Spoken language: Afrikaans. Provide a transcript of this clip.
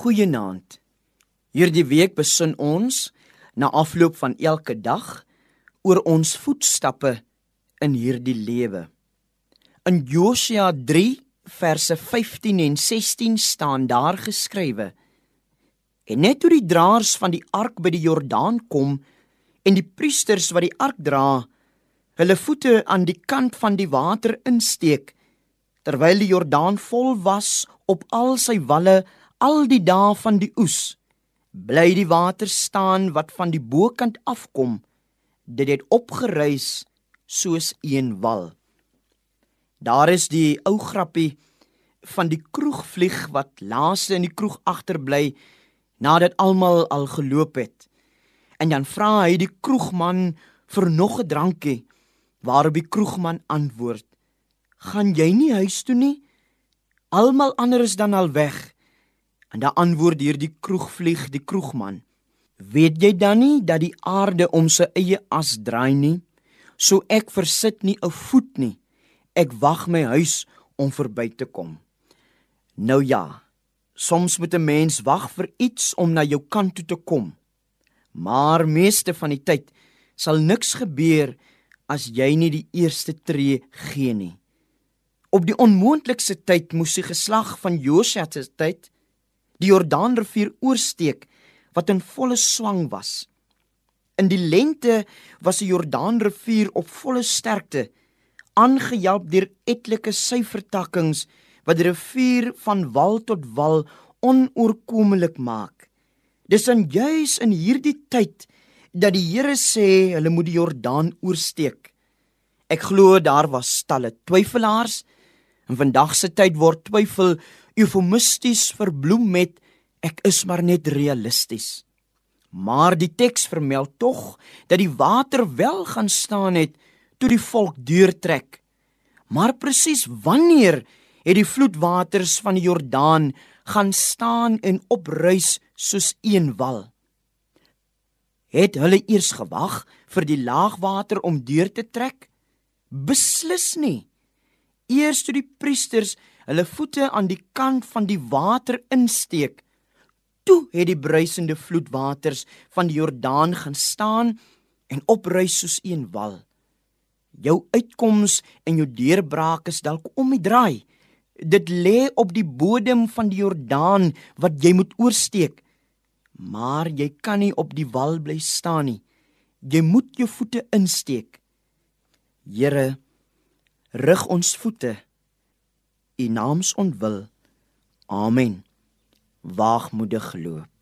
Goeienaand. Hierdie week besin ons na afloop van elke dag oor ons voetstappe in hierdie lewe. In Josua 3 verse 15 en 16 staan daar geskrywe: En net toe die draers van die ark by die Jordaan kom en die priesters wat die ark dra, hulle voete aan die kant van die water insteek, terwyl die Jordaan vol was op al sy walle al die dae van die oes bly die water staan wat van die bokant afkom. Dit het opgeruis soos een wal. Daar is die ou grappie van die kroegvlieg wat laaste in die kroeg agterbly nadat almal al geloop het. En dan vra hy die kroegman vir nog 'n drankie waarop die kroegman antwoord gaan jy nie huis toe nie? Almal ander is dan al weg En dan antwoord hierdie kroegvlieg die kroegman: "Weet jy dan nie dat die aarde om sy eie as draai nie? So ek versit nie 'n voet nie. Ek wag my huis om verby te kom." Nou ja, soms moet 'n mens wag vir iets om na jou kant toe te kom. Maar meeste van die tyd sal niks gebeur as jy nie die eerste tree gee nie. Op die onmoontlikste tyd moes die geslag van Josua se tyd die Jordaanrivier oorsteek wat in volle swang was. In die lente was die Jordaanrivier op volle sterkte, aangehelp deur etlike syfertakkings wat die rivier van wal tot wal onoorkomlik maak. Dis in juis in hierdie tyd dat die Here sê hulle moet die Jordaan oorsteek. Ek glo daar was talle twyfelaars. In vandag se tyd word twyfel eufemisties verbloem met ek is maar net realisties. Maar die teks vermeld tog dat die water wel gaan staan het toe die volk deurtrek. Maar presies wanneer het die vloedwaters van die Jordaan gaan staan en opruis soos een wal? Het hulle eers gewag vir die laagwater om deur te trek? Beslis nie. Eers toe die priesters hulle voete aan die kant van die water insteek. Toe het die bruisende vloedwaters van die Jordaan gaan staan en opruis soos een wal. Jou uitkoms en jou deurbraak is dalk om die draai. Dit lê op die bodem van die Jordaan wat jy moet oorsteek. Maar jy kan nie op die wal bly staan nie. Jy moet jou voete insteek. Here, rig ons voete u naams ontwil. Amen. Waagmoedig geloop.